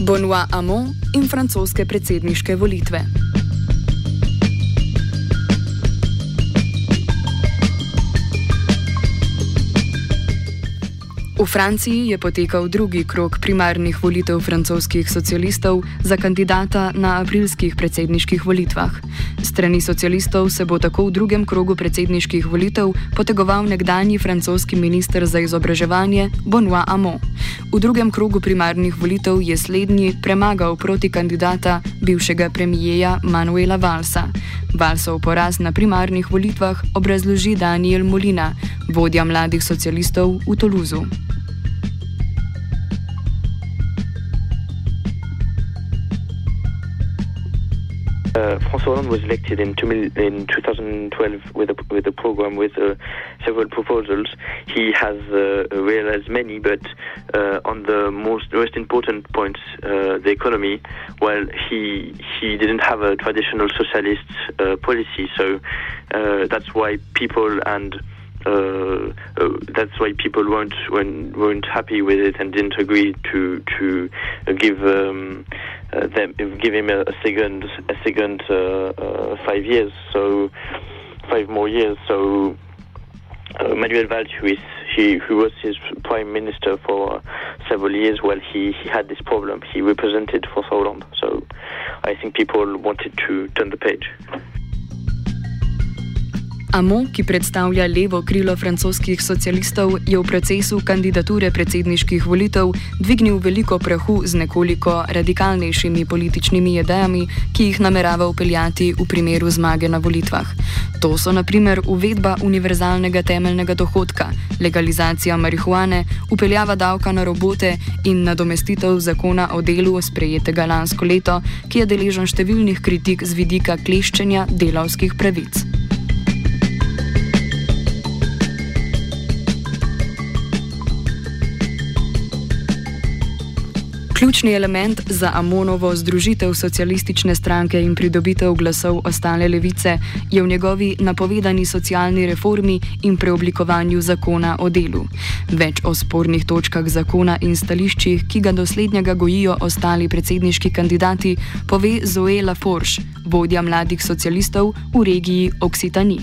Benoit Hamon in francoske predsedniške volitve. V Franciji je potekal drugi krok primarnih volitev francoskih socialistov za kandidata na aprilskih predsedniških volitvah. Strani socialistov se bo tako v drugem krogu predsedniških volitev potegoval nekdani francoski minister za izobraževanje Benoit Hamon. V drugem krogu primarnih volitev je slednji premagal proti kandidata bivšega premijeja Manuela Valsa. Valsov poraz na primarnih volitvah obrazloži Daniel Molina, vodja mladih socialistov v Toulouseu. Uh, François Hollande was elected in, in 2012 with a, with a program with uh, several proposals. He has uh, realized many, but uh, on the most most important points, uh, the economy, well, he he didn't have a traditional socialist uh, policy, so that's why people and uh, uh, that's why people weren't weren't happy with it and didn't agree to to give um, uh, them give him a, a second a second uh, uh, five years so five more years. So Manuel Valls who is he who was his prime minister for several years well he, he had this problem. He represented for so long. So I think people wanted to turn the page. Amo, ki predstavlja levo krilo francoskih socialistov, je v procesu kandidature predsedniških volitev dvignil veliko prahu z nekoliko radikalnejšimi političnimi idejami, ki jih namerava upeljati v primeru zmage na volitvah. To so naprimer uvedba univerzalnega temeljnega dohodka, legalizacija marihuane, upeljava davka na robote in nadomestitev zakona o delu sprejetega lansko leto, ki je deležen številnih kritik z vidika kleščenja delavskih pravic. Ključni element za Amonovo združitev socialistične stranke in pridobitev glasov ostale levice je v njegovi napovedani socialni reformi in preoblikovanju zakona o delu. Več o spornih točkah zakona in stališčih, ki ga doslednjega gojijo ostali predsedniški kandidati, pove Zoe Laforge, vodja mladih socialistov v regiji Occitanie.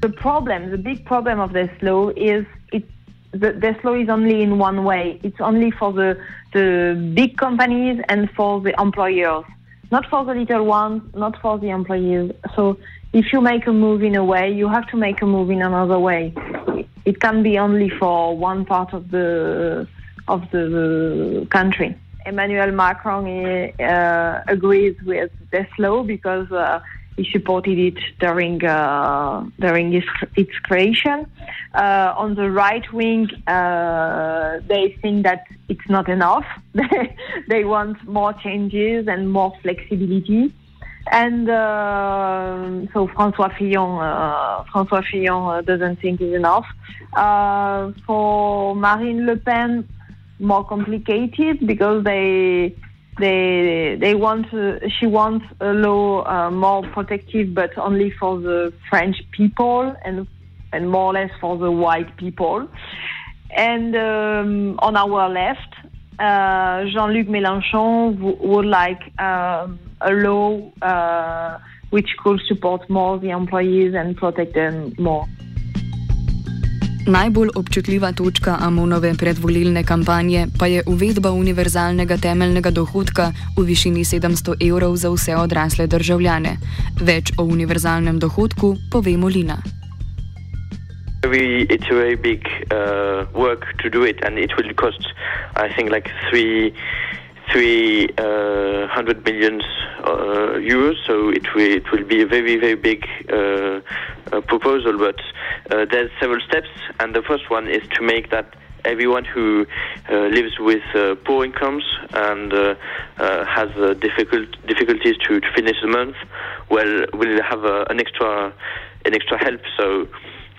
The problem, the big problem of this law is the, this law is only in one way. It's only for the, the big companies and for the employers, not for the little ones, not for the employees. So if you make a move in a way, you have to make a move in another way. It can be only for one part of the of the country. Emmanuel Macron uh, agrees with this law because uh, he supported it during uh, during its, its creation. Uh, on the right wing, uh, they think that it's not enough. they want more changes and more flexibility. And uh, so François Fillon, uh, François Fillon uh, doesn't think it's enough. for Marine Le Pen, more complicated because they they they want uh, she wants a law uh, more protective, but only for the French people and and more or less for the white people. And um, on our left, uh, Jean-Luc Mélenchon would like um, a law uh, which could support more the employees and protect them more. Najbolj občutljiva točka Amonove predvolilne kampanje pa je uvedba univerzalnega temeljnega dohodka v višini 700 evrov za vse odrasle državljane. Več o univerzalnem dohodku pove Molina. Very, it's a very big uh, work to do it, and it will cost, I think, like three, three uh, hundred million uh, euros. So it will, it will be a very, very big uh, uh, proposal. But uh, there's several steps, and the first one is to make that everyone who uh, lives with uh, poor incomes and uh, has difficult difficulties to, to, finish the month, well, will have an extra an extra help. So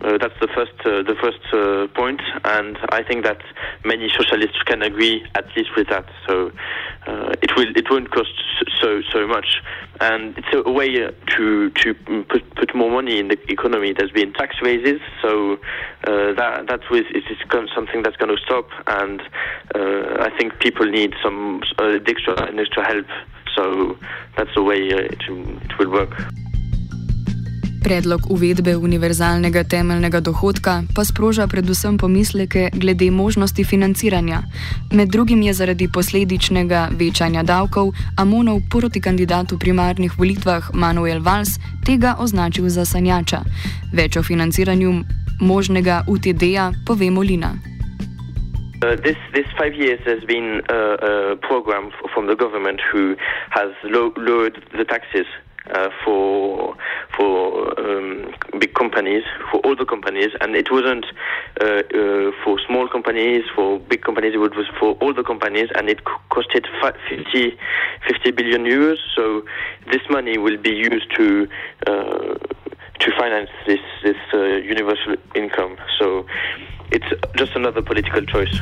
uh, that's the first uh, the first uh, point, and I think that many socialists can agree at least with that. So uh, it will it won't cost so so much, and it's a way to to put put more money in the economy. There's been tax raises, so uh, that that was is something that's going to stop, and uh, I think people need some extra extra help. So that's the way it, it will work. Predlog uvedbe univerzalnega temeljnega dohodka pa sproža predvsem pomisleke glede možnosti financiranja. Med drugim je zaradi posledičnega večanja davkov Amonov proti kandidatu primarnih volitvah Manuel Valls tega označil za sanjača. Več o financiranju možnega UTD-ja pove Molina. Uh, this this five years has been a, a program from the government who has low, lowered the taxes uh, for for um, big companies, for all the companies, and it wasn't uh, uh, for small companies, for big companies. It was for all the companies, and it costed 50, 50 billion euros. So this money will be used to uh, to finance this this universal income. So it's just another political choice.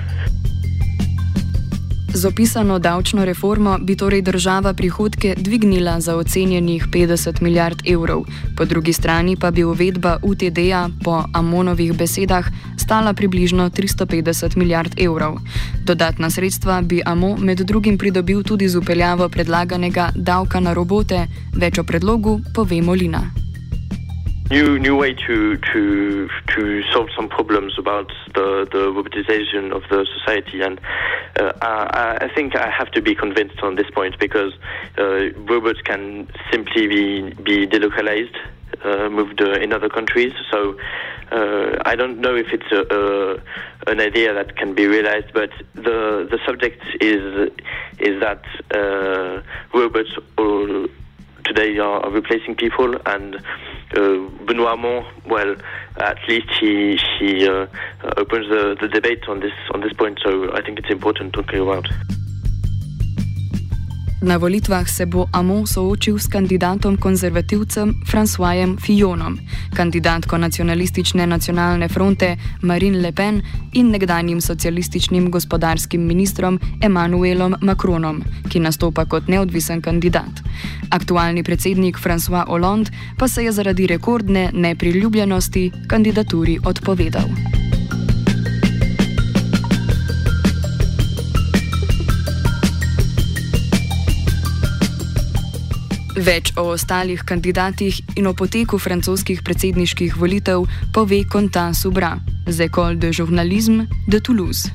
Z opisano davčno reformo bi torej država prihodke dvignila za ocenjenih 50 milijard evrov, po drugi strani pa bi uvedba UTD-ja po Amonovih besedah stala približno 350 milijard evrov. Dodatna sredstva bi Amo med drugim pridobil tudi z upeljavo predlaganega davka na robote, več o predlogu pove Molina. New new way to to to solve some problems about the the robotization of the society. And uh, I, I, think I have to be convinced on this point because uh, robots can simply be be delocalized uh, moved uh, in other countries. So uh, I don't know if it's a, a, an idea that can be realized but the the subject is is that uh, robots today are replacing people and uh, Benoît Hamon, well, at least he he uh, opens the, the debate on this on this point. So I think it's important to talk about. Na volitvah se bo Amon soočil s kandidatom konzervativcem Françoisem Fillonom, kandidatko nacionalistične nacionalne fronte Marine Le Pen in nekdanjim socialističnim gospodarskim ministrom Emmanuelom Macronom, ki nastopa kot neodvisen kandidat. Aktualni predsednik François Hollande pa se je zaradi rekordne nepriljubljenosti kandidaturi odpovedal. Več o ostalih kandidatih in o poteku francoskih predsedniških volitev pove Contant Subra z École de Journalisme de Toulouse.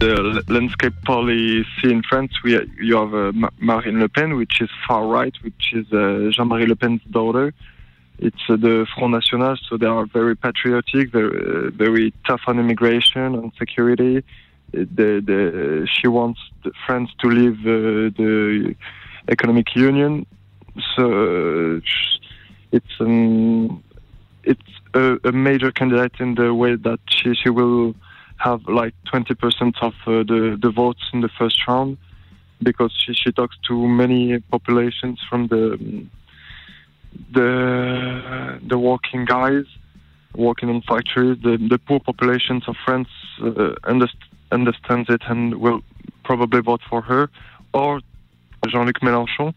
The landscape policy in France, we, you have uh, Marine Le Pen, which is far right, which is uh, Jean-Marie Le Pen's daughter. It's uh, the Front National, so they are very patriotic, very, uh, very tough on immigration and security. The, the, she wants France to leave uh, the economic union. So uh, it's um, it's a, a, major candidate in the way that she, she will have like 20% of uh, the, the votes in the first round because she, she talks to many populations from the the the working guys working in factories the, the poor populations of France uh, underst- understands it and will probably vote for her or Jean-Luc Mélenchon,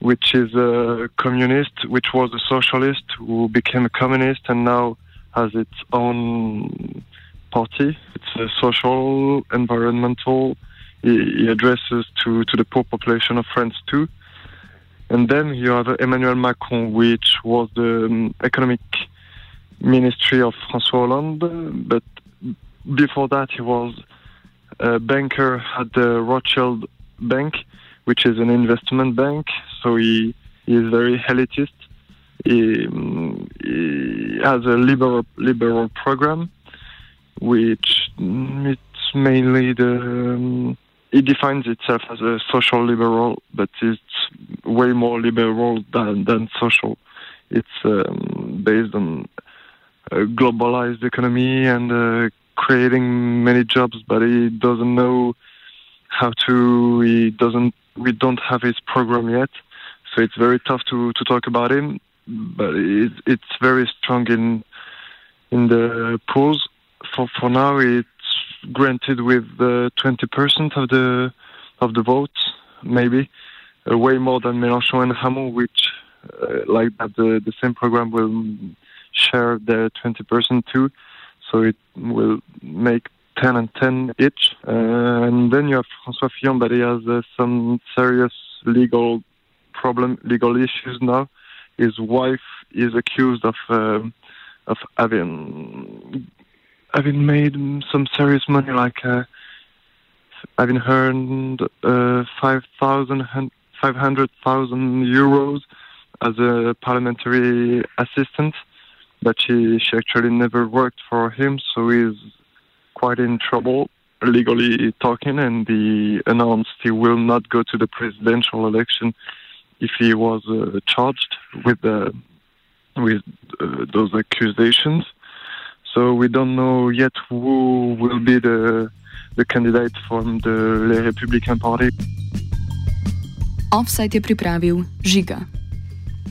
which is a communist, which was a socialist who became a communist and now has its own party. It's a social, environmental. He, addresses to, to the poor population of France too. And then you have Emmanuel Macron, which was the um, economic ministry of François Hollande, but before that he was a banker at the Rothschild Bank, which is an investment bank. So he, he is very elitist. He, he, has a liberal liberal program, which it's mainly the um, it defines itself as a social liberal, but it's way more liberal than than social. It's um, based on a globalized economy and uh, creating many jobs, but he doesn't know how to. He doesn't we don't have his program yet, so it's very tough to, to talk about him. But it, it's very strong in in the polls. For for now, it's granted with uh, 20% of the of the votes, maybe uh, way more than Mélenchon and Hamon, which uh, like that the, the same program will share the 20% too. So it will make 10 and 10 each. Uh, and then you have François Fillon, but he has uh, some serious legal problem, legal issues now. His wife is accused of um, of having having made some serious money, like uh, having earned uh, 5,000, 500,000 euros as a parliamentary assistant, but she, she actually never worked for him, so he's quite in trouble legally talking, and he announced he will not go to the presidential election if he was uh, charged with uh, with uh, those accusations. So we don't know yet who will be the the candidate from the Les Republican Party. Offside je pripravil Žiga.